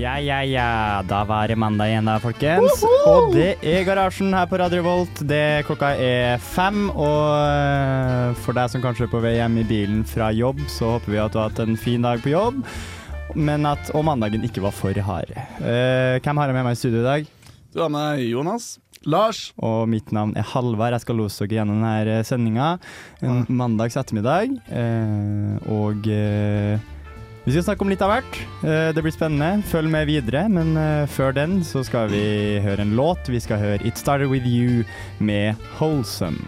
Ja, ja, ja. Da var det mandag igjen, da, folkens. Og det er Garasjen her på Radio Volt. Det Klokka er fem, og eh, for deg som kanskje er på vei hjem i bilen fra jobb, så håper vi at du har hatt en fin dag på jobb, men at og mandagen ikke var for hard. Uh, hvem har jeg med meg i studio i dag? Du har med Jonas. Lars. Og mitt navn er Halvard. Jeg skal lose dere gjennom denne sendinga en mandags ettermiddag. Eh, og eh, vi skal snakke om litt av hvert. Eh, det blir spennende. Følg med videre. Men eh, før den så skal vi høre en låt. Vi skal høre It Started With You med Wholesome.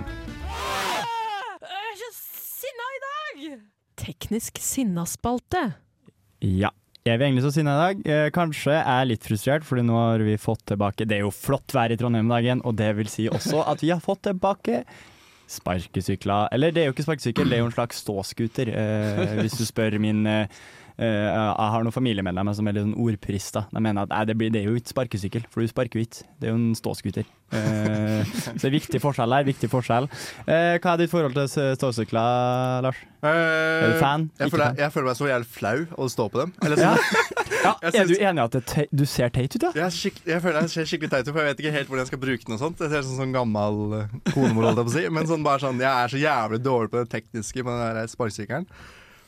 Jeg er så sinna i dag! Teknisk sinnaspalte. Ja. Er vil egentlig så sinna i dag? Eh, kanskje jeg er litt frustrert, fordi nå har vi fått tilbake Det er jo flott vær i Trondheim dagen, og det vil si også at vi har fått tilbake sparkesykler. Eller det er jo ikke sparkesykkel, det er jo en slags ståskuter, eh, hvis du spør min eh, Jeg har noen familiemedlemmer som er litt sånn ordpurister. De mener at nei, det, blir, det er jo ikke sparkesykkel, for du sparker jo ikke. Det er jo en ståskuter. Eh, så det er viktig forskjell her. Viktig forskjell. Eh, hva er ditt forhold til ståsykler, Lars? Er du fan? Jeg føler, jeg føler meg så jævlig flau å stå på dem. Eller sånn, Ja, Ja, er du enig i at te du ser teit ut, ja? jeg, jeg føler jeg ser skikkelig teit ut, for jeg vet ikke helt hvordan jeg skal bruke den. og sånt Jeg ser sånn, sånn gammel eh, konemor, holdt jeg på å si. Men sånn, bare sånn, jeg er så jævlig dårlig på det tekniske med den sparkesykkelen.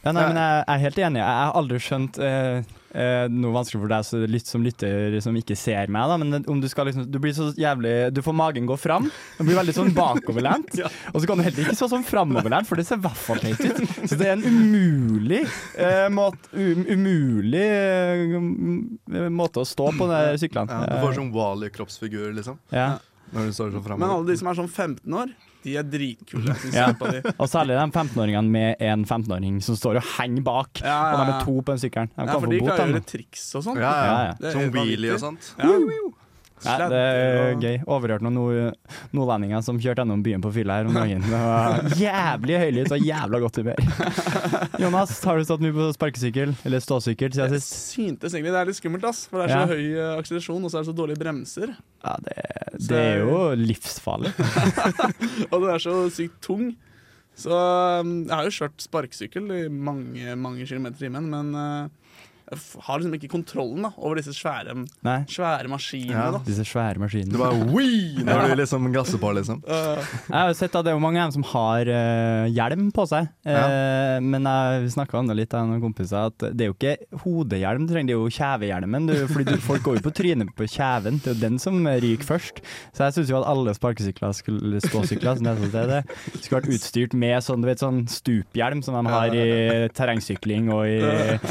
Ja, nei, men jeg, jeg er helt enig. Jeg har aldri skjønt eh, eh, noe vanskelig for deg så litt som lytter som ikke ser meg, da. Men om du skal liksom Du blir så jævlig Du får magen gå fram. Du blir veldig sånn bakoverlent. Og så kan du heller ikke så sånn framoverlent, for det ser i hvert fall teit ut. Så det er en umulig eh, måte um, Umulig eh, måte å stå på de syklene. Ja, du får sånn Wally-kroppsfigur, liksom. Ja. Når du står sånn Men alle de som er sånn 15 år, de er dritkule. Ja. Og særlig de 15-åringene med en 15-åring som står og henger bak. Ja, ja, Og de er to på den sykkelen. De Ja, for de bot. klarer å gjøre triks og sånt. Ja, ja. Ja, ja. Det helt wheelie og sånt. Ja. Nei, det er gøy. Overhørte noen nord nordlendinger som kjørte gjennom byen på fylla her om dagen. Det var jævlig høylytt og jævla godt humør. Jonas, har du stått mye på sparkesykkel eller ståsykkel siden sist? syntes egentlig det er litt skummelt, ass. For det er Ja. så høy eh, akselerasjon, og så er det så dårlige bremser. Ja, det, det er jo livsfarlig. Og den er så sykt tung. Så um, jeg har jo kjørt sparkesykkel i mange mange kilometer i timen, men f- har liksom ikke kontrollen da over disse svære, svære maskinene. Ja. disse svære maskinene. Det var wee når du liksom gasser på, liksom. Uh, Jeg har jo sett at det er mange av dem som har uh, hjelm på seg. Eh, men jeg snakka om det litt av noen kompiser, at det er jo ikke hodehjelm du trenger, det er jo kjevehjelmen. Du, fordi du, folk går jo på trynet på kjeven, det er jo den som ryker først. Så jeg syns jo at alle sparkesykler, skulle, ståsykler, som det heter til det, skulle vært utstyrt med sånn, du vet, sånn stuphjelm som de har i terrengsykling og i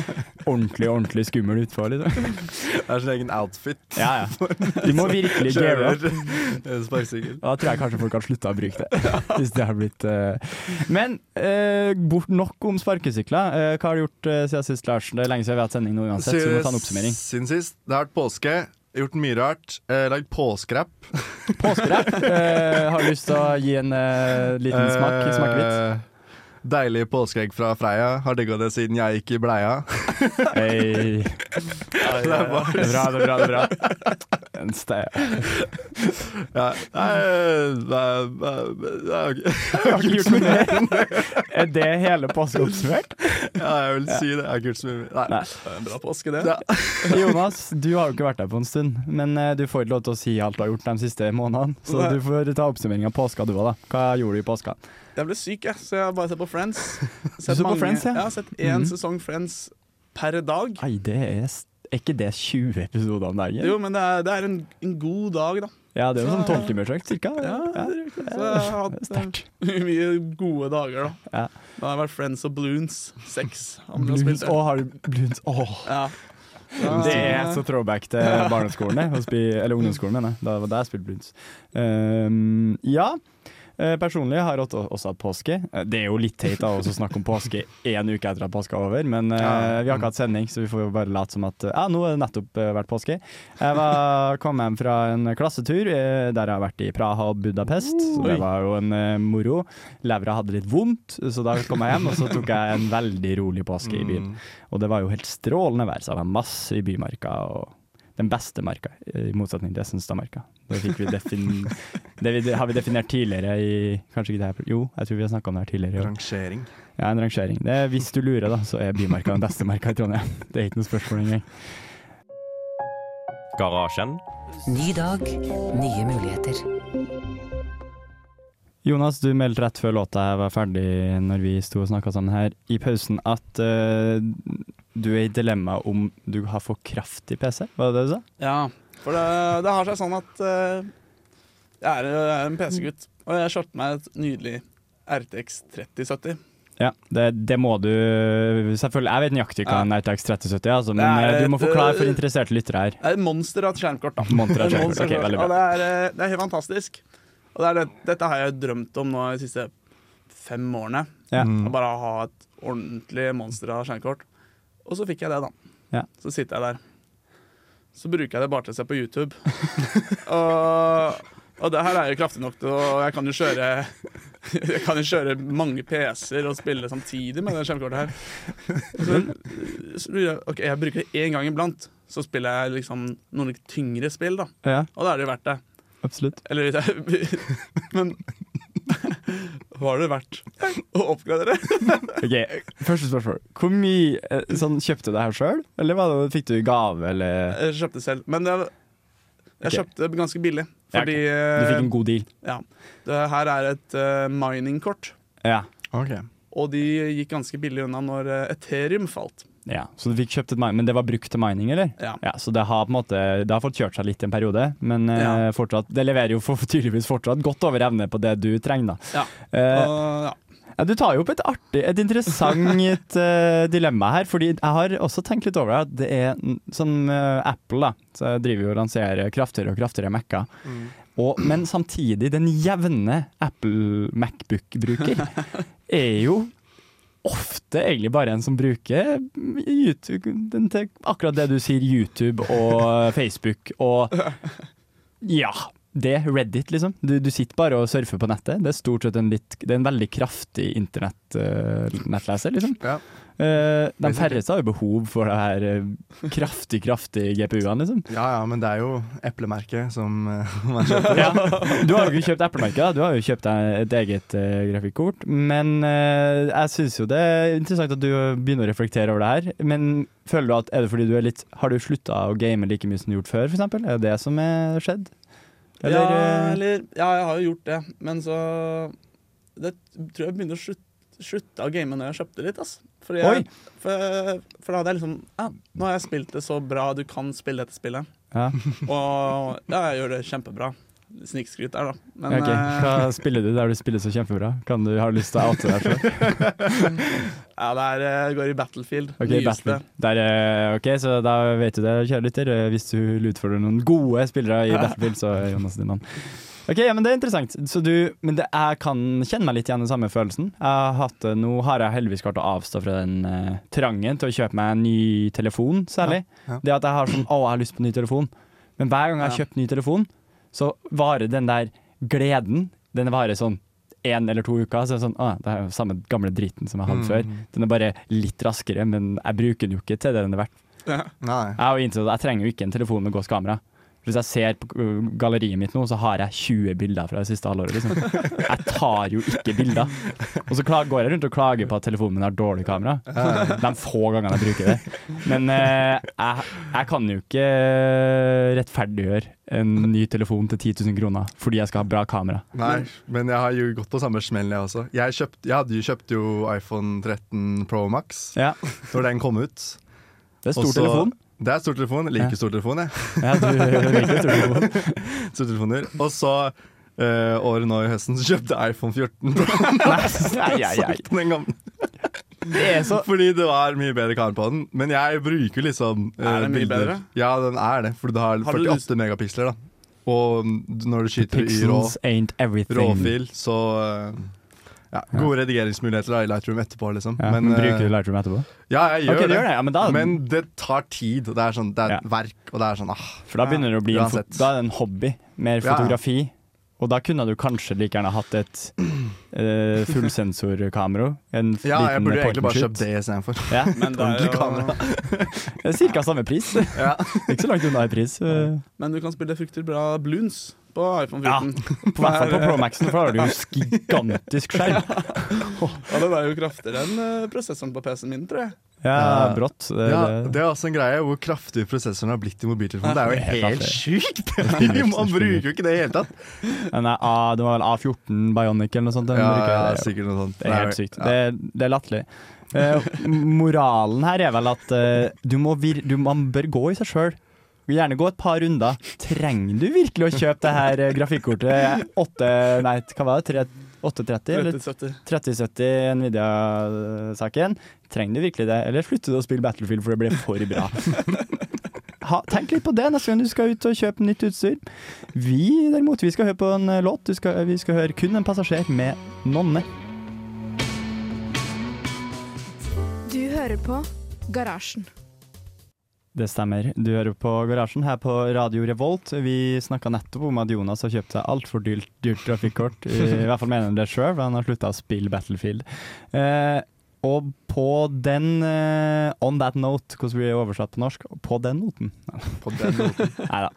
ordentlig, ordentlig skummel utfor. Liksom. Det er sin egen outfit. Ja, ja. De må virkelig geare opp. Sparkesykkel. Da tror jeg kanskje folk har slutta å bruke det. Hvis det har blitt uh... Men uh, bort nok om sparkesykler. Uh, hva har du gjort siden sist, Lars? Det er lenge siden vi har hatt sending nå uansett, så vi må ta en oppsummering. Siden sist. Det har vært påske. Gjort mye rart. Eh, lagd påskerapp. Påskerapp. Eh, har du lyst til å gi en liten smak? Smakebit? Eh, Deilig påskeegg fra Freia. Har digga det siden jeg gikk i bleia. Hey. Det er bra, det er bra. det er bra En sted. Ja, nei, det er-. Jeg har ikke gjort noe mer. Er det hele påsken oppsummert? Ja, jeg vil si det. Jeg har ikke gjort så mye. Nei. En bra påske, det. Ja. Jonas, du har jo ikke vært der på en stund, men eh, du får ikke lov til å si alt du har gjort de siste månedene. Så Nei. du får ta oppsummering av påska du òg, da. Hva gjorde du i påska? Jeg ble syk, jeg, så jeg har bare sett på Friends. Sett mange, på Friends, ja? Jeg har sett én mm. sesong Friends per dag. Nei, det er Er ikke det 20 episoder om dagen? Jo, men det er, det er en, en god dag, da. Ja, det er jo sånn tolvtimersøkt, cirka. Ja, riktig. Så jeg har hatt eh, mye gode dager, da. Ja. Da har jeg vært Friends og Bloons. Seks. det. Å, har du Bloons? Åh. Ja. Det er så throwback til barneskolen, Eller ungdomsskolen, mener jeg. Da var det jeg spilte Bloons. Um, ja. Eh, Personlig har jeg også hatt påske. Eh, Det er jo litt teit å snakke om påske én uke etter at påska er over, men eh, Ja. vi har ikke hatt sending, så vi får jo bare late som at ja, nå er det nettopp vært påske. Jeg var, kom hjem fra en klassetur der jeg har vært i Praha og Budapest, så det var jo en moro. Levra hadde litt vondt, så da kom jeg hjem, og så tok jeg en veldig rolig påske i byen. Mm. Og det var jo helt strålende vær, så jeg var masse i bymarka. og den beste marka, i motsetning til Senstadmarka. Det, vi det, vi, har vi definert tidligere i Kanskje ikke det her Jo, jeg tror vi har snakka om det her tidligere. Rangering. Ja, en rangering. Det er, hvis du lurer, da, så er Bymarka den beste marka i Trondheim. Det er ikke noe spørsmål engang. Garasjen. Ny dag, nye muligheter. Jonas, du meldte rett før låta var ferdig, når vi sto og snakka sammen her, i pausen, at eh, du er i dilemma om du har for kraftig PC. Var det det du sa? Ja, for det, det har seg sånn at uh, jeg, er, jeg er en PC-gutt, og jeg kjørte meg et nydelig RTX 3070. Ja, det, det må du Selvfølgelig, jeg vet nøyaktig hva en RTX 3070 er, altså, men er eh, du må forklare for eh, interesserte lyttere her. Det er et monster av et skjermkort, da. Monster av er et skjermkort. monster Ok, av et veldig bra. Og det er, det er helt fantastisk. Og det det, dette har jeg drømt om nå de siste fem årene. Ja. Å bare ha et ordentlig monster av skjermkort. Og så fikk jeg det, da. Ja. Så sitter jeg der. Så bruker jeg det bare til å se på YouTube. og, og det her er jo kraftig nok til å Jeg kan jo kjøre Jeg kan jo kjøre mange PC-er og spille samtidig med det skjermkortet her. Så, så jeg, ok, jeg bruker det én gang iblant. Så spiller jeg liksom noen litt tyngre spill, da. Ja, Og da er det jo verdt det. absolutt. Eller Men var det verdt å oppgradere? Ok, Første spørsmål. Hvor mye eh, sånn, Kjøpte du det her sjøl, eller var det, fikk du gave, eller Jeg kjøpte selv. Men det, jeg okay. kjøpte ganske billig. Ja, okay. Du fikk en god deal? ja, det her er et uh, miningkort. Ja. Ok. Og de gikk ganske billig unna når eh, Ethereum falt. Ja. Så du fikk kjøpt et mining, men det var brukt til mining, eller? Ja. Ja, Så det har på en måte Det har fått kjørt seg litt i en periode, men eh, Ja. fortsatt Det leverer jo for, tydeligvis fortsatt godt over evne på det du trenger, da. Ja. Uh, ja. Ja, du tar jo opp et artig, et interessant uh, dilemma her, fordi jeg har også tenkt litt over at det er sånn som eh, Apple, da, så driver jo og lanserer kraftigere og kraftigere Mac-er. Mm. men samtidig, den jevne Apple Macbook-bruker er jo ofte egentlig bare en som bruker YouTube, akkurat det du sier, YouTube og Facebook og ja. Det, Reddit, liksom. Du, du sitter bare og surfer på nettet. Det er stort sett en, litt, det er en veldig kraftig internettleser, uh, liksom. Ja. Uh, de færreste har jo behov for det her uh, kraftig, kraftig GPU-ene, liksom. Ja ja, men det er jo eplemerket som eh, man kjøper. Ja. Du har jo ikke kjøpt eplemerket, du har jo kjøpt et eget grafikkort. Men eh, jeg syns jo det er interessant at du begynner å reflektere over det her. Men føler du at er det fordi du er litt Har du slutta å game like mye som du har gjort før, f.eks.? Er det det som er skjedd? Eller, ja, eh, eller Ja, jeg har jo gjort det, men så Det tror jeg begynte å slutte, slutte å game når jeg kjøpte litt. Fordi jeg, for, for da hadde jeg liksom ja, Nå har jeg spilt det så bra du kan spille dette spillet. ja. Og ja, jeg gjør det kjempebra. Snikskryt der, da. Men ok. eh, Hva spiller du der du spiller så kjempebra? Kan du, har du lyst til å oute deg sjøl? ja, det eh, går i Battlefield. Ok, nyeste. Battlefield. Der, eh, ok, så da vet du det, kjære lytter. Hvis du utfordrer utfordre noen gode spillere i Battlefield, så er Jonas din mann. Ok, ja, men Det er interessant. Så du, men det, jeg kan kjenne meg litt igjen den samme følelsen. Hatt, nå har jeg heldigvis klart å avstå fra den uh, trangen til å kjøpe meg en ny telefon, særlig. Ja, ja. Det at jeg har sånn Å, jeg har lyst på en ny telefon. Men hver gang jeg har kjøpt ny telefon, så varer den der gleden Den varer sånn én eller to uker. Så er det sånn, det er jo samme gamle driten som jeg hadde Mm. før. Den er bare litt raskere, men jeg bruker den jo ikke til det den er verdt. Nei. Jeg innsett jeg trenger jo ikke en telefon med gåskamera. kamera. Hvis jeg ser på uh, galleriet mitt nå, så har jeg 20 bilder fra det siste halvåret. Liksom. Jeg tar jo ikke bilder. Og så går jeg rundt og klager på at telefonen min har dårlig kamera. De få gangene jeg bruker det. Men eh, jeg, jeg kan jo ikke rettferdiggjøre en ny telefon til 10 000 kroner fordi jeg skal ha bra kamera. Nei, men jeg har jo gått på samme smell, jeg også. Jeg, kjøpt, jeg hadde jo kjøpt jo iPhone 13 Pro Max Ja, når den kom ut. Det er stor Også, telefon. Det er stor telefon. Ja. Like stor telefon, jeg. Ja, du liker stor telefon. stor telefoner. Og så uh, året nå i høsten så kjøpte jeg iPhone 14 Nei, nei, nei, nei. Solgte den gamle. Det så Fordi det var mye bedre kamera på den. Men jeg bruker liksom uh, Er den mye bilder. bedre? Ja, den er det. For du har Har du 48 megapiksler, da. Og når du skyter i rå, ain't råfil, så eh, ja, Gode redigeringsmuligheter da, i Lightroom etterpå, liksom. Ja, men, men, bruker eh, du Lightroom etterpå? Ja, jeg gjør okay, det. gjør det. Ja, men, da, Men det tar tid. og Det er, sånn, det er Ja. verk, og det er sånn ah, for da begynner det å bli en, da er det en hobby. Mer Ja, ja. fotografi. Og da kunne du kanskje like gjerne hatt et uh, fullsensorkamera. En Ja, jeg burde egentlig bare kjøpt det istedenfor. Ja, Men det er Ordentlig jo, kamera. er Cirka samme pris. Ja. Ikke så langt unna i pris. eh, Men du kan spille fryktelig bra bloons på iPhone Ja. 14. På hvert fall på Pro Maxen, for da har du jo gigantisk skjerm. Ja, den er jo kraftigere enn eh, prosessoren på PC-en min, tror jeg. Ja, Ja. brått. Det, Ja, det- det er også en greie hvor kraftig prosessoren har blitt i mobiltelefonen. Det er jo helt sjukt! Man bruker jo ikke det i det hele tatt. Den er A, det var vel A14 Bionic eller noe sånt. Ja, ja, sikkert noe sånt. Det er helt sykt. Det, det er latterlig. Eh, moralen her er vel at eh, du må vir du, man bør gå i seg sjøl. Gjerne gå et par runder. Trenger du virkelig å kjøpe det her eh, grafikkortet 8, nei, hva var det? 830 eller 3070. 3070 Nvidia-saken? Trenger du virkelig det, eller slutter du å spille Battlefield for det blir for bra? Ha, tenk litt på det neste gang du skal ut og kjøpe nytt utstyr. Vi derimot, vi skal høre på en eh, låt. Du skal, vi skal høre kun en passasjer med Nonne. Du hører på Garasjen. Det stemmer. Du hører på Garasjen her på Radio Revolt. Vi snakka nettopp om at Jonas har kjøpt seg altfor dyrt, dyrt trafikkort. I, hvert fall mener han det sjøl, for han har slutta å spille Battlefield. Eh, og på den eh, On that note, hvordan blir det oversatt på norsk? På den noten. På den noten. Nei da.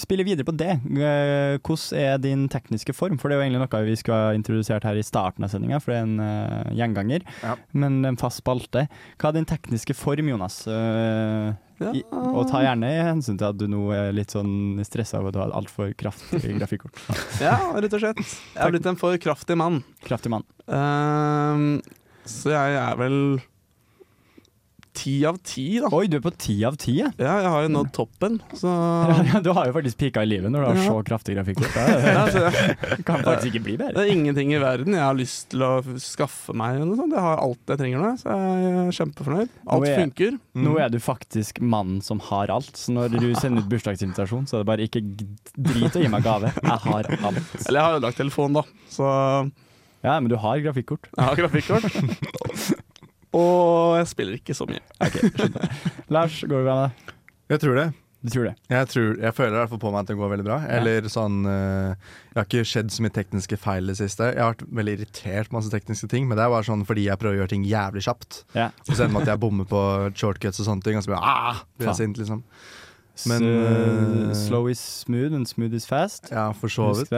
Spille videre på det. Eh, hvordan er din tekniske form? For det er jo egentlig noe vi skulle ha introdusert her i starten av sendinga, for det er en eh, gjenganger. Ja. Men en fast spalte. Hva er din tekniske form, Jonas? Eh, Ja. i, og ta gjerne i hensyn til at du nå er litt sånn stressa over at du har altfor kraftig grafikkort. Ja, rett og slett. Jeg har blitt en for kraftig mann. Kraftig mann. Uh, så jeg er vel ti av ti, da. Oi, du er på ti av ti, ja. Jeg har jo nådd toppen, så Ja, Du har jo faktisk pika i livet når du har Ja. så kraftig grafikkort. Det kan faktisk ikke bli bedre. Det er ingenting i verden jeg har lyst til å skaffe meg. Jeg har alt jeg trenger nå, så jeg er kjempefornøyd. Alt Nå er- funker. Nå er du faktisk mannen som har alt, så når du sender ut bursdagsinvitasjon, så er det bare ikke drit å gi meg gave. Jeg har alt. Eller jeg har ødelagt telefonen, da, så Ja, men du har grafikkort. jeg har grafikkort. Og jeg spiller ikke så mye. Lars, går det bra med deg? Jeg tror det. Du tror det? Jeg, tror, jeg føler i hvert fall på meg at det går veldig bra. Eller sånn eh, Jeg har ikke skjedd så mye tekniske feil i det siste. Jeg har vært veldig irritert på masse tekniske ting, men det er bare sånn fordi jeg prøver å gjøre ting jævlig kjapt. Ja. Og så ender det med at jeg bommer på shortcuts og sånne ting, og så blir jeg ah, blir jeg sint, liksom. Men, eh, slow is smooth, and smooth is fast. Ja, for så vidt.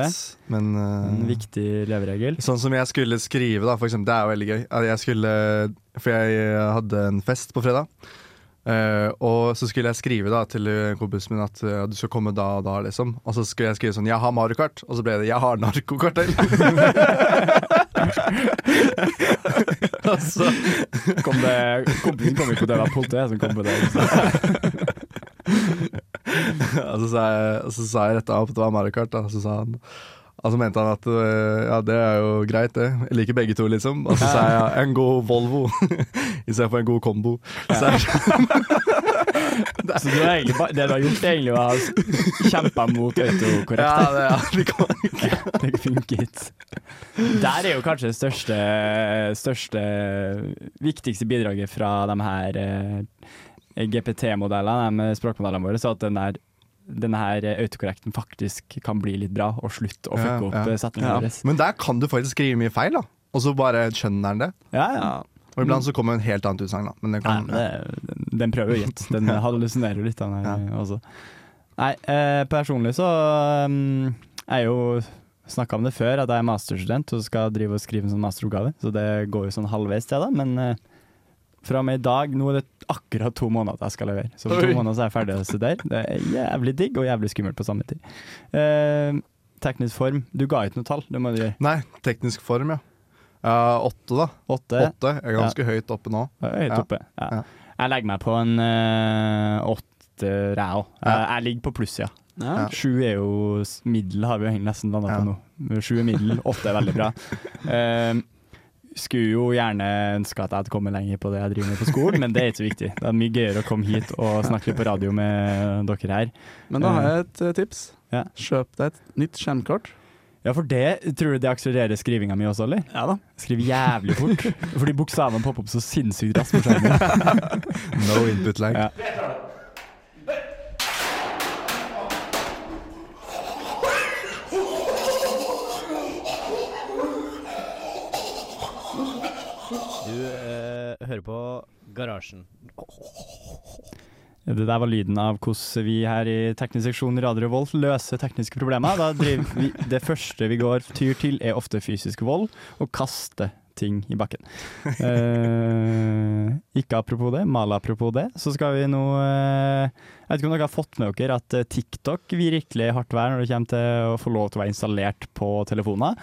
Men uh, En eh, viktig leveregel. Sånn som jeg skulle skrive, da, for eksempel. Det er jo veldig gøy. Jeg skulle, for jeg hadde en fest på fredag. Uh, og så skulle jeg skrive da til eh, kompisen min at uh, du skal komme da og da, liksom. Og så skulle jeg skrive sånn 'jeg har Mario Kart', og så ble det 'jeg har narkokartell'. og så Kom det, kompisen kom ikke på det, det var politiet som kom på det. og så sa jeg, og så sa jeg rett av at det var Mario Kart. Og så sa han og så mente han at øh, ja, det er jo greit, det. Jeg liker begge to, liksom. Og så sa jeg en god Volvo istedenfor en god kombo. Så jeg, Så har egentlig, det du har gjort, egentlig å ha kjempa mot autokorrekt. ja, det, ja, det kan Det funker. Der er jo kanskje det største, største viktigste bidraget fra de her eh, GPT-modellene, med språkmodellene våre, så at den der denne her autokorrekten faktisk kan bli litt bra, og slutte å fucke opp ja. ja. setningene Ja. deres. Men der kan du faktisk skrive mye feil, da. Og så bare skjønner den det. Ja, ja. Og iblant så kommer en helt annet utsagn, da. Men det Nei, kan, men det, den, den prøver jo gitt. Den hallusinerer litt, den her Ja. også. Nei, eh, personlig så um, er jo Snakka om det før, at jeg er masterstudent og skal drive og skrive en sånn masteroppgave. Så det går jo sånn halvveis til, da. Men eh, fra og med i dag Nå er det akkurat to måneder til jeg skal levere. Så om to måneder så er jeg ferdig å studere. Det er jævlig digg og jævlig skummelt på samme tid. Eh, teknisk form. Du ga ikke noe tall, det må du gjøre. Nei, teknisk form, ja. Uh, åtte, da. Åtte. Åtte. Jeg er ganske høyt oppe nå. Høyt Ja. oppe. Ja. Ja. Jeg legger meg på en uh, åtte, jeg òg. Ja. Jeg ligger på pluss, ja. Ja. Ja. Sju er jo middel, har vi jo egentlig nesten landa Ja. på nå. Sju er middel, åtte er veldig bra. Eh, skulle jo gjerne ønske at jeg hadde kommet lenger på det jeg driver med på skolen, men det er ikke så viktig. Det er mye gøyere å komme hit og snakke på radio med dere her. Men da har jeg et eh, tips. Ja. Kjøp deg et nytt skjermkort. Ja, for det tror du det akselererer skrivinga mi også, eller? Ja da. Skriv jævlig fort. Fordi bokstavene popper opp så sinnssykt raskt på skjermen. No input lag. Ja. Eh, hører på Garasjen. Det der var lyden av hvordan vi her i teknisk seksjon Radio Revolt løser tekniske problemer. Vi, det første vi går tyr til, er ofte fysisk vold og kaste ting i bakken. Eh, ikke apropos det, mal apropos det, så skal vi nå eh, Jeg vet ikke om dere har fått med dere at eh, TikTok virkelig er hardt vær når det kommer til å få lov til å være installert på telefoner.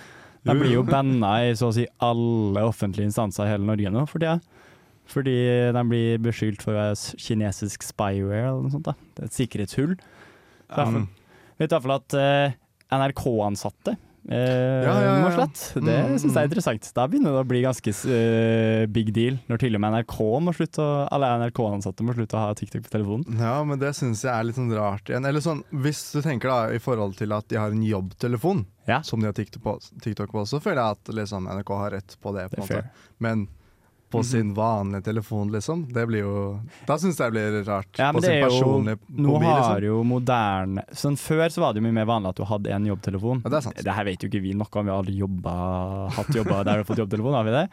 De blir jo banna i så å si alle offentlige instanser i hele Norge nå for tida. Fordi de blir beskyldt for å være kinesisk spyware eller noe sånt. da. Det er et sikkerhetshull. Vi um. Vet i hvert fall at uh, NRK-ansatte eh, Ja, ja, ja. Det Mm, syns jeg mm. er interessant. Da begynner det å bli ganske uh, big deal, når til og med NRK må slutte å, alle NRK-ansatte må slutte å ha TikTok på telefonen. Ja, men det syns jeg er litt sånn rart igjen. Eller sånn, Hvis du tenker da i forhold til at de har en jobbtelefon, Ja. som de har TikTok på, TikTok på, så føler jeg at liksom, NRK har rett på det. på Det en måte. fair. Men på sin vanlige telefon, liksom. Det blir jo Da syns jeg det blir rart. Ja, på sin jo, personlige nå har liksom. jo moderne sånn Før så var det jo mye mer vanlig at du hadde en jobbtelefon. Ja, det er sant. Det her vet jo ikke vi noe om, vi har aldri jobba, hatt jobba der du har fått jobbtelefon, har vi det?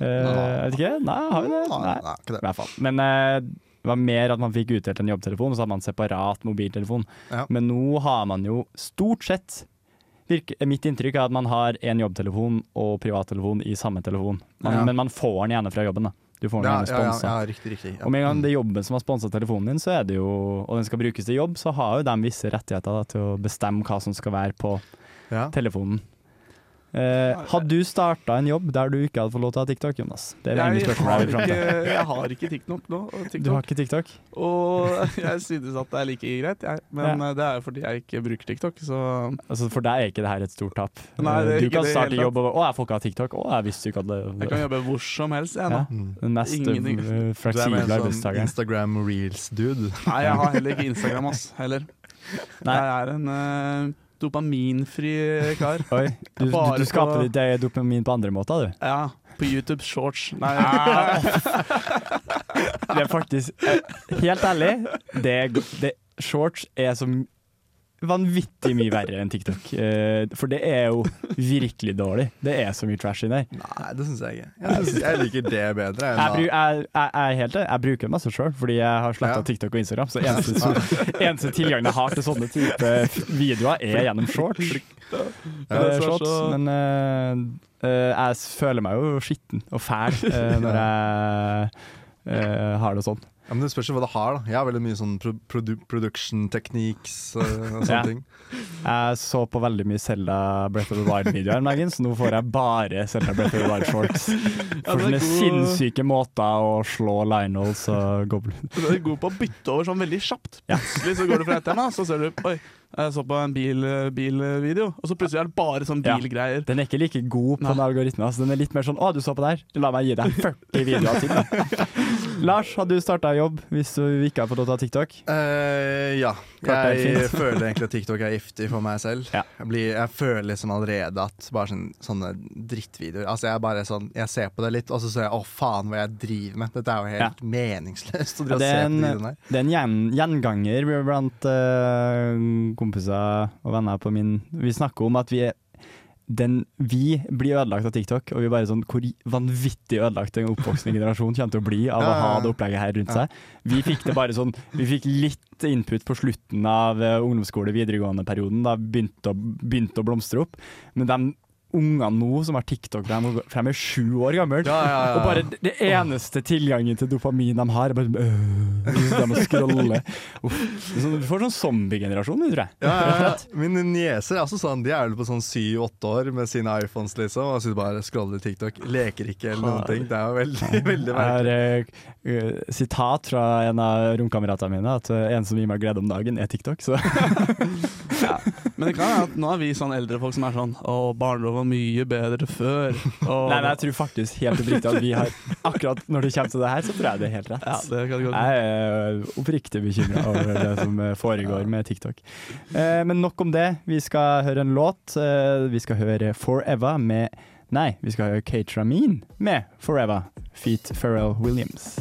Uh, jeg vet ikke, nei, har vi det? Nei, Nei, ikke i det. hvert fall. Men uh, det var mer at man fikk utdelt en jobbtelefon, og så hadde man separat mobiltelefon. Ja. Men nå har man jo stort sett virke, Mitt inntrykk er at man har en jobbtelefon og privattelefon i samme telefon. Man, Ja. Men man får den gjerne fra jobben. da. Du får den Ja, gjerne sponsa. ja, riktig, riktig. Og med en gang det er jobben som har sponsa telefonen din, så det jo, og den skal brukes til jobb, så har jo de visse rettigheter da, til å bestemme hva som skal være på telefonen. Eh, hadde du starta en jobb der du ikke hadde fått lov til å ha TikTok, Jonas? Det er det Jeg har, ikke, jeg har ikke TikTok nå. TikTok. Du har ikke TikTok? Og jeg synes at det er like greit, jeg. Men ja. det er jo fordi jeg ikke bruker TikTok, så Altså For deg er ikke det her et stort tap. Nei, du kan starte jobb og 'Å, jeg får ikke ha TikTok'. 'Å, jeg visste ikke at jeg kan jobbe hvor som helst, jeg nå. Ja. Mm. Den mest eh, med fleksible sånn arbeidstakeren. Instagram reels-dude. Nei, jeg har heller ikke Instagram, ass. Heller. Nei. Jeg er en eh, dopaminfri kar. Oi, du, du, du skaper på- ditt eget dopamin på andre måter, du. Ja, på YouTube Shorts. Nei, Det er faktisk eh, Helt ærlig, det, det, shorts er så m- vanvittig mye verre enn TikTok. Eh, for det er jo virkelig dårlig. Det er så mye trash inni der. Nei, det syns jeg ikke. Jeg, synes, jeg liker det bedre. Jeg, bruk, jeg, jeg, helt, jeg bruker det masse sjøl, fordi jeg har sletta Ja. TikTok og Instagram. Så eneste, eneste tilgangen jeg har til sånne type videoer, er gjennom shorts. Ja, Eh, shorts men uh, jeg føler meg jo skitten og fæl uh, når jeg uh, har det sånn. Ja, men Det spørs jo hva det har. da Jeg har veldig mye sånn pro produ production techniques uh, og sånne Ja. ting. Jeg så på veldig mye Selda Breath of the Wild-videoer om dagen, så nå får jeg bare Selda Breath of the Wild shorts. Ja, For sånne god- sinnssyke måter å slå Lionels og Goblin Du er god på å bytte over sånn veldig kjapt. Ja. Plutselig så går du fra et tema, så ser du Oi, jeg så på en bil, bilvideo, og så plutselig er det bare sånn Ja. bilgreier. Den er ikke like god på Nei. den algoritmen. Altså. Den er litt mer sånn 'Å, du så på der? La meg gi deg 40 videoer til'. Da. Lars, hadde du starta jobb hvis du ikke har fått lov til å ta TikTok? Uh, ja. Jeg føler egentlig at TikTok er giftig for meg selv. Ja. Jeg, blir, jeg føler liksom allerede at bare sånne, sånne drittvideoer Altså Jeg er bare sånn Jeg ser på det litt, og så ser jeg 'å, faen, hva jeg driver med'. Dette er jo helt meningsløst Ja, og det er en-. Det er en gjen, gjenganger blant eh, kompiser og venner på min Vi snakker om at vi er den, vi blir ødelagt av TikTok, og vi er bare sånn hvor vanvittig ødelagt den oppvoksende generasjon kommer til å bli av å ha det opplegget her rundt seg. Vi fikk det bare sånn Vi fikk litt input på slutten av eh, ungdomsskole-videregående-perioden, da begynte å, begynte å blomstre opp. Men de ungene nå som har TikTok, de, for de er sju år gamle, Ja, ja, ja. og bare det- eneste tilgangen til dopamin de har, er bare øh, De må scrolle. Sånn- Du får sånn zombiegenerasjon, tror jeg. Ja, ja, ja. Mine nieser er også sånn, de er vel på sånn syv-åtte år med sine iPhones, liksom, og sitter bare og scroller TikTok. Leker ikke eller noen ting. Det er jo veldig, veldig Jeg har merkelig. eh, sitat fra en av romkameratene mine, at eh, en som gir meg glede om dagen, er TikTok. Så Men det kan være at nå er vi sånn eldre folk som er sånn Å, barndom var mye bedre før. Og, Nei, men jeg tror faktisk helt oppriktig at vi har Akkurat når det kommer til det her, så tror jeg det er helt rett. Ja, det kan godt Jeg er oppriktig bekymra over det som foregår med TikTok. Eh, men nok om det. Vi skal høre en låt. Eh, vi skal høre 'Forever' med Nei, vi skal høre Kate Ramin med 'Forever'. Feet Pharrell Williams.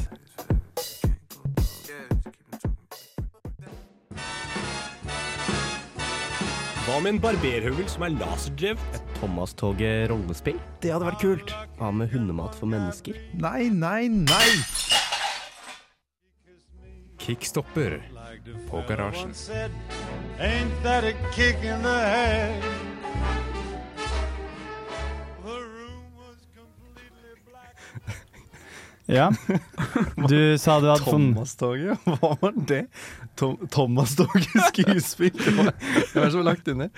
Hva med en barberhøvel som er laserdrevet? Et Thomas-toget rollespill? Det hadde vært kult. Hva med hundemat for mennesker? Nei, nei, nei! Kickstopper på garasjen. Ain't that a kick in the head? Ja. Du sa du hadde Thomas-toget, hva var det? Tom, Thomas-toget skuespill? Hva er det som er lagt inni.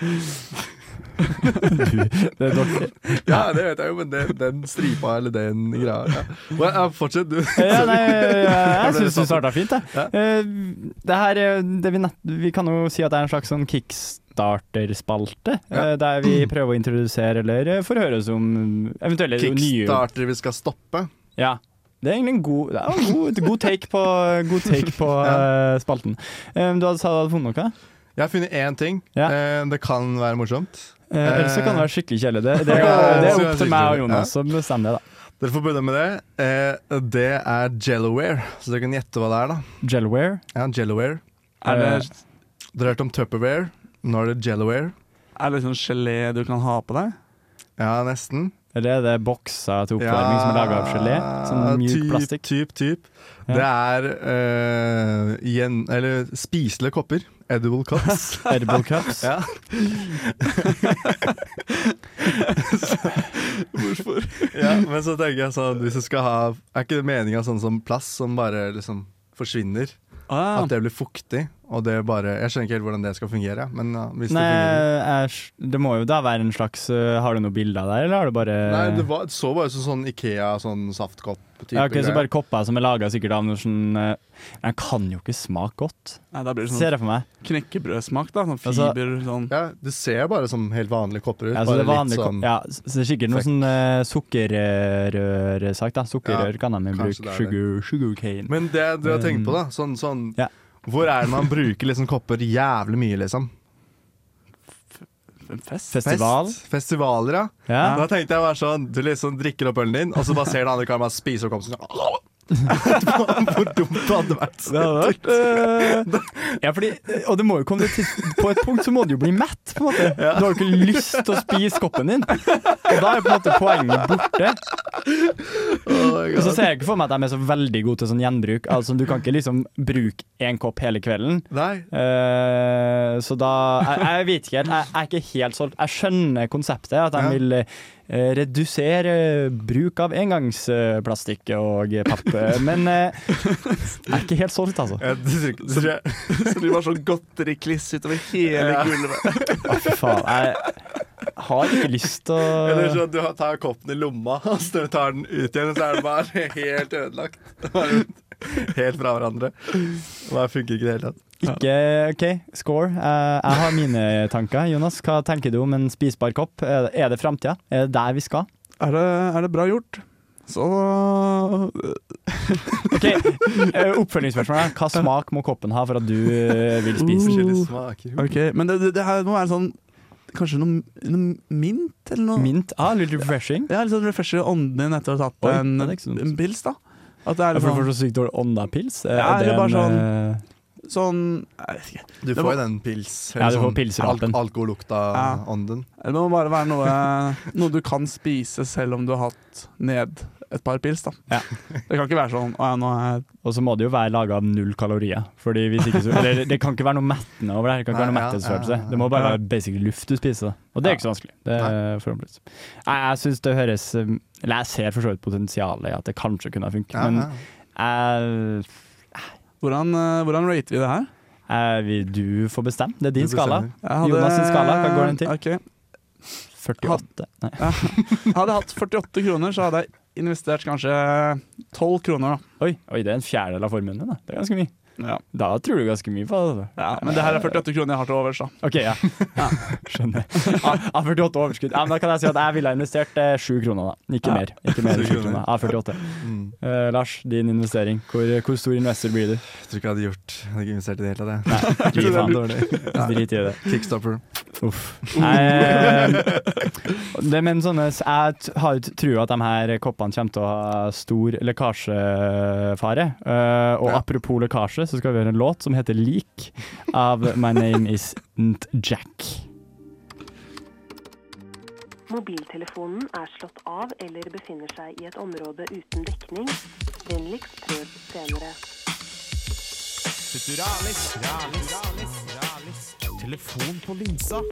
du, det er dere. Ja, det vet jeg jo, men det, den stripa eller den greia ja. Ja, Fortsett, du. Ja, nei, jeg, syns du starta fint, jeg. Ja. Eh, Det her er det vi, vi kan jo si at det er en slags sånn kickstarter-spalte, Ja. eh, der vi prøver å introdusere eller eh, forhøre oss om eventuelle nye Kickstarter vi skal stoppe. Ja. Det er egentlig en god, det er en god, god take på, god take på eh, spalten. Eh, du hadde sagt du hadde funnet noe? Jeg har funnet én ting. Ja. Eh, det kan være morsomt. Eh, ellers så kan det være skikkelig kjedelig. Det, det, det er opp til meg og. Jonas å bestemme det, da. Dere får begynne med det. Eh, det er Jelloware, så dere kan gjette hva det er. da Jelloware? Ja, Jelloware. Er det, Dere har hørt om Tupperware? Nå er det Jelloware. er det liksom gelé du kan ha på deg? Ja, nesten. Eller er det bokser til oppvarming som er laga av gelé? Sånn mjuk typ, plastikk? Typ, typ. Ja. Det er uh, gjen, eller spiselige kopper. Edible cups. Edible cups? ja. Hvorfor? ja, men så tenker jeg sånn Hvis du skal ha Er ikke det meninga sånn som plast som bare liksom forsvinner? Ah, At det blir fuktig, og det bare Jeg skjønner ikke helt hvordan det skal fungere, men ja, hvis Nei, det fungerer det må jo da være en slags uh, Har du noe bilde av det, eller har du bare Nei, det var, så bare ut som sånn Ikea, sånn saftkopp-type ja, ok, Så bare kopper som er laga sikkert av noe sånn uh, Den kan jo ikke smake godt, nei, da blir det sånn jeg for meg. knekkebrødsmak, da. Sånn Altså- fiber sånn. Ja, det ser bare som helt vanlige kopper ut. Ja, så det er vanlig, litt sånn ja, så det er sikkert noe sånn uh, sukkerrørsak, da. Sukkerrør kan de jo kanskje bruke. det er det. Sugar, sugar cane. Men det du har tenkt på, Um, da sånn, sånn, ja. Hvor er det man bruker liksom kopper jævlig mye, liksom? En fest? Festival. Fest, festivaler, ja. Ja. Da tenkte jeg bare sånn Du liksom drikker opp ølen din, og så bare ser den andre karen spise opp komsen. Hvor dumt det hadde vært. Det hadde vært eh, Ja, fordi Og det må jo komme til På et punkt så må du jo bli mett, på en måte. Du har jo ikke lyst til å spise koppen din. Og da er på en måte poenget borte. Og så ser jeg ikke for meg at de er så veldig gode til sånn gjenbruk. Altså Du kan ikke liksom bruke én kopp hele kvelden. Nei. Eh, så da jeg, jeg vet ikke helt. Jeg, jeg er ikke helt solgt. Jeg skjønner konseptet, at de Ja. vil eh, redusere bruk av engangsplastikk og papp, eh, men det jeg er ikke helt solgt, altså. Jeg tror jeg- Så det var sånn godterikliss utover hele Ja. gulvet. Å, fy faen. Jeg har ikke lyst til Eller å sånn du tar koppen i lomma, og så tar du tar den ut igjen, og så er den bare helt ødelagt. Helt fra hverandre. Det funker ikke i det hele tatt. Ikke OK, score. Eh, jeg har mine tanker. Jonas, hva tenker du om en spisbar kopp? Er det, framtida? Er det der vi skal? Er det, er det bra gjort? Så OK, eh, oppfølgingsspørsmål. Hva smak må koppen ha for at du eh, vil spise den? Forskjellige smaker. OK. Men det, det, det her må være sånn Kanskje noe, noe mint, eller noe? Mint? Ah, litt refreshing. Ja, litt sånn refresher ånden din etter å ha tatt Oi, en, en pils, da. At det er litt får sånn, så sykt dårlig ånda-pils? Ja, er det eller bare en, sånn- sånn Jeg vet ikke. Du får jo den pils Ja, du får sånn pilsrapen. Al Alkohollukta-ånden. Det må bare være noe, noe du kan spise selv om du har hatt ned et par pils, da. Ja. Det kan ikke være sånn Å ja, Og så må det jo være laga av null kalorier. Fordi hvis ikke så, eller, det kan ikke være noe mettende over det. Det kan ikke være noe ja, ja, ja. Det må bare være basically luft du spiser. Og det er ikke så vanskelig. Det er forhåpentligvis. Jeg, jeg syns det høres um, Eller jeg ser for så vidt potensialet i at det kanskje kunne funke, Ja, men jeg, hvordan, eh, hvordan rater vi det her? Eh, vil- du får bestemme. Det er din skala. Hadde, Jonas sin skala, hva går den til? Okay. 48. Nei. Hadde jeg hatt 48 kroner, så hadde jeg investert kanskje tolv kroner, da. Oi, oi, det er en fjerdedel av formuen din. Det er ganske mye. Ja. Da tror du ganske mye på det. Ja, men det her er 48 kroner jeg har til overs, da. OK, ja. ja skjønner. Av 48 overskudd. Ja, men da kan jeg si at jeg ville ha investert eh, 7 kroner, da. Ikke Ja. mer. Ikke mer enn 7 kroner. Av 48. Mm. Uh, Lars, din investering. Hvor, hvor stor investor blir du? Jeg tror ikke jeg hadde gjort Jeg hadde ikke investert i det hele tatt. jeg. Nei, gi faen. Ja. Drit i det. Kickstopper. Uff. Nei det, men sånne, jeg har trua at de her koppene kommer til å ha stor lekkasjefare. Uh, og Ja. apropos lekkasje, så skal vi høre en låt som heter Lik av My Name Is Nt Jack. Mobiltelefonen er slått av eller befinner seg i et område uten dekning. Vennligst prøv senere. Futuralis, ralis, ralis, ralis. Telefon på linsa.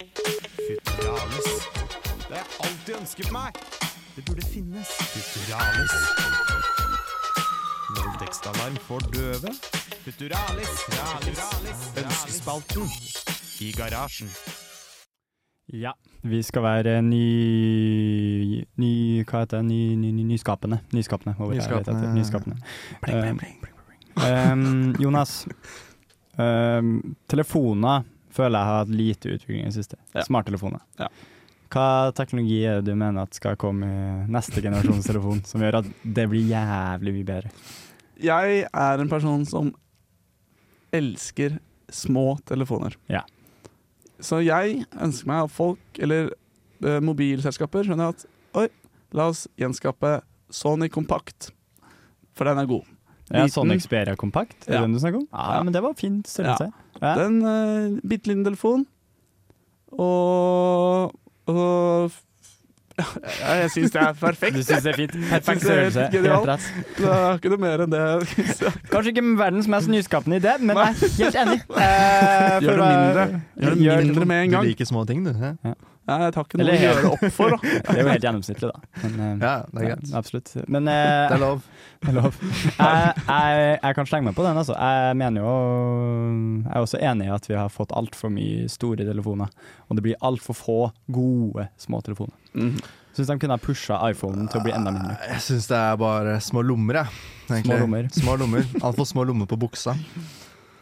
Futuralis. Det har jeg alltid ønsket meg. Det burde finnes. Futuralis. Voldtektsalarm for døve. Futuralis, ralis, ralis. Ønskespalten i garasjen. Ja, vi skal være ny... ny hva heter det? Ny, ny, ny, nyskapende. Nyskapende. nyskapende. vi nyskapende. Bling, bling, bling, um, Jonas, um, telefoner føler jeg har hatt lite utvikling i det siste. Ja. Smarttelefoner. Ja. Hva teknologi er det du mener at skal komme i neste generasjons telefon, som gjør at det blir jævlig mye bedre? Jeg er en person som elsker små telefoner. Ja. Så jeg ønsker meg at folk, eller eh, mobilselskaper, skjønner at Oi, la oss gjenskape Sony Kompakt, for den er god. Ja, Liten. sånn Xperia Kompakt, er Ja. den du snakker om? Ja, Ja. men det var fint størrelse. Ja. Det er en uh, bitte liten telefon, og, og ja, jeg syns det er perfekt. Du syns det er fint? Perfekt det er størrelse. Genialt. Det er ikke noe mer enn det. Kanskje ikke verdens mest nyskapende idé, men jeg er helt enig. Eh, for Gjør det mindre. Gjør det mindre med en gang. Du liker små ting, du. hæ? Nei, jeg tar ikke noe Eller å gjøre opp for, da. Det er jo helt gjennomsnittlig, da. Men, eh, Ja, det er greit. ja, Absolutt. Men eh, Det er lov. Det er lov. Jeg, jeg, jeg kan slenge meg på den, altså. Jeg mener jo Jeg er også enig i at vi har fått altfor mye store telefoner. Og det blir altfor få gode småtelefoner. Mm. Syns de kunne ha pusha iPhonen til å bli enda mindre. Jeg syns det er bare små lommer, jeg. egentlig. Små lommer. Små lommer. Altfor små lommer på buksa.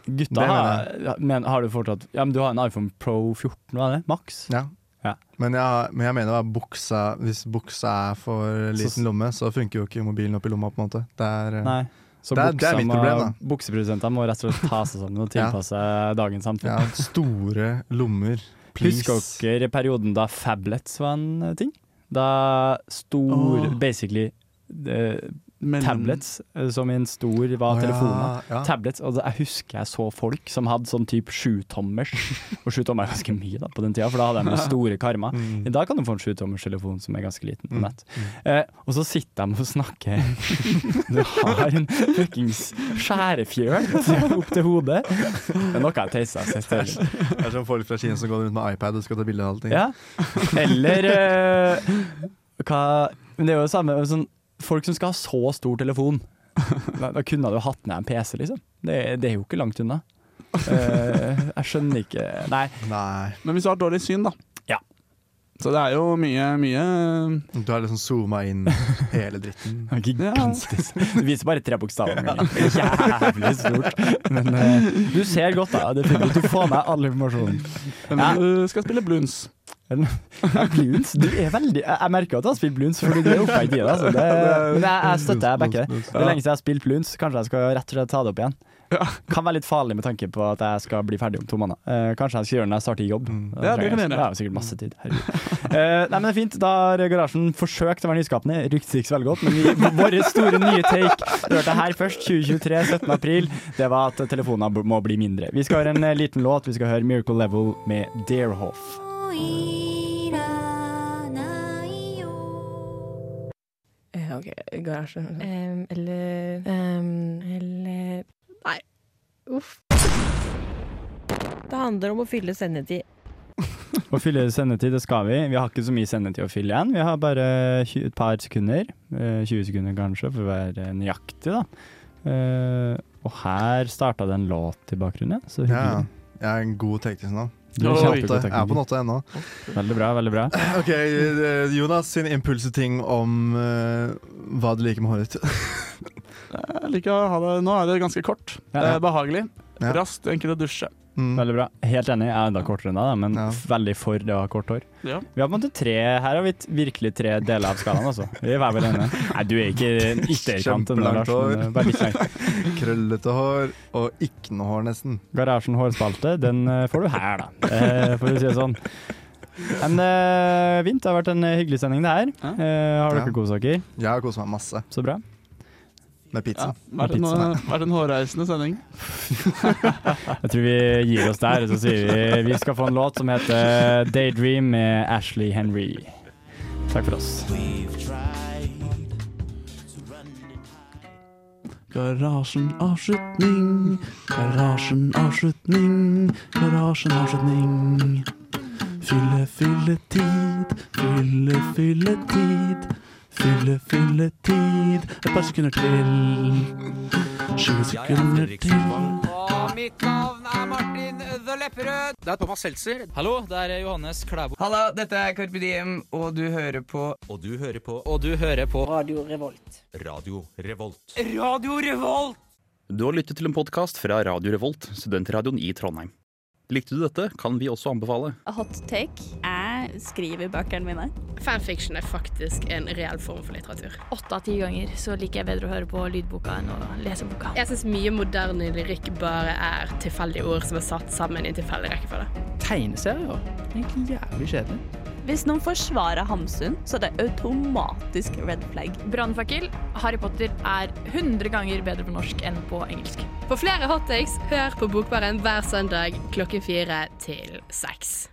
Gutta har, men har du fortsatt Ja, men du har en iPhone Pro 14, hva er det? Maks? Ja. Ja. Men, jeg, men jeg mener at buksa Hvis buksa er for liten lomme, så funker jo ikke mobilen opp i lomma, på en måte. Det er, eh, Nei. Så det, er, det er mitt problem, da. Bukseprodusentene må rett og slett ta seg sammen og Ja. tilpasse dagens samfunn. Ja, store lommer. Please. Husker dere perioden da Fablets var en eh, ting? Da stor oh. Basically eh, Mellom- tablets, eh, som i en stor var ja, telefoner. ja. Tablets, og Jeg husker jeg så folk som hadde sånn type sjutommers. Og sjutommer er ganske mye da på den tida, for da hadde de store karmer. Mm. I dag kan du få en sjutommerstelefon som er ganske liten på Mm. nett. Eh, og så sitter de og snakker Du har en fuckings skjærefjøl opp til hodet. Det er noe jeg tøyser sist. Det er som folk fra Kina som går rundt med iPad og skal ta bilde av allting. Ja. Eller eh, hva Men det er jo det samme sånn, Folk som skal ha så stor telefon. Da, da kunne du hatt ned en PC, liksom. Det, det er jo ikke langt unna. Uh, jeg skjønner ikke Nei. Nei. Men hvis du har dårlig syn, da. Så det er jo mye, mye Du har liksom zooma inn hele dritten. Gigantisk. Du viser bare tre bokstaver. men er Jævlig stort. Men uh, du ser godt, da. Definitivt. Du får med all informasjonen. Men Ja. du skal spille bluns. Ja, bluns? du er veldig Jeg, jeg merker at du har spilt bluns, fordi du er oppe i tida. Altså. Det, men jeg, jeg støtter deg, backer det. Det er lenge siden jeg har spilt bluns. Kanskje jeg skal rett og slett ta det opp igjen. Kan være litt farlig med tanke på at jeg skal bli ferdig om to måneder. Eh, kanskje jeg skal gjøre det når jeg starter jobb. Mm. Ja, det kan jeg- du. Jeg har sikkert masse tid. Eh, nei, men det er fint. Da har Garasjen forsøkt å være nyskapende. Ryktes ikke så veldig godt, men vi, våre store nye take Du hørte her først, 2023, 17. april. Det var at telefonene må bli mindre. Vi skal høre en eh, liten låt. Vi skal høre Miracle Level med Deerhoff. Eh, OK, garasje. Um, eller um, Eller. Uff. Det handler om å fylle sendetid. Å fylle sendetid, det skal vi. Vi har ikke så mye sendetid å fylle igjen. Vi har bare et par sekunder. Eh, 20 sekunder kanskje, for å være nøyaktig, da. Eh, og her starta det en låt i bakgrunnen. Så Ja, jeg er en god teknisk nå. Du er kjempegod Jeg er på notte ennå. Veldig bra, veldig bra. Ok, eh, Jonas sin impulseting om eh, hva du liker med håret ditt. Jeg liker å ha det Nå er det ganske kort. Det Ja. er behagelig. Ja. Raskt, enkelt å dusje. Mm. Veldig bra. Helt enig, jeg er enda kortere enn deg, men men veldig for det å ha kort hår. Ja. Vi har på en måte tre Her har vi virkelig tre deler av skalaen, altså. Vi er vel enige. Nei, du er ikke ytterkant Kjempelangt hår. Eh, bare litt langt. Krøllete hår og ikke noe hår, nesten. Garasjen hårspalte, den eh, får du her, da. Eh, for å si det sånn. Men uh, Vint, det har vært en eh, hyggelig sending, det her. Uh, har dere Ja. kost dere? Jeg har kost meg masse. Så bra. Med pizza. Vært en, vært en hårreisende sending. Jeg tror vi gir oss der, så sier vi vi skal få en låt som heter 'Daydream' med Ashley Henry. Takk for oss. Garasjen avslutning, garasjen avslutning, garasjen avslutning. Fylle, fylle tid, fylle, fylle tid. Fylle, fylle tid. Et par sekunder til. 20 sekunder til. Og mitt navn er Martin The Lepperød. Det er Thomas Seltzer. Hallo, det er Johannes Klæbo. Hallo, dette er Carpe Diem, og du hører på Og du hører på Og du hører på Radio Revolt. Radio Revolt. Radio Revolt! Du har lyttet til en podkast fra Radio Revolt, studentradioen i Trondheim. Likte du dette, kan vi også anbefale. Hot take. Jeg skriver bøkene mine. Fanfiction er faktisk en reell form for litteratur. Åtte av ti ganger så liker jeg bedre å høre på lydboka enn å lese boka. Jeg syns mye moderne lyrikk bare er tilfeldige ord som er satt sammen i en tilfeldig rekkefølge. Tegneserier? Egentlig jævlig kjedelig. Hvis noen forsvarer Hamsun, så er det automatisk red flag. Brannfakkel. Harry Potter er 100 ganger bedre på norsk enn på engelsk. For flere hottakes, hør på Bokbaren hver søndag klokken fire til seks.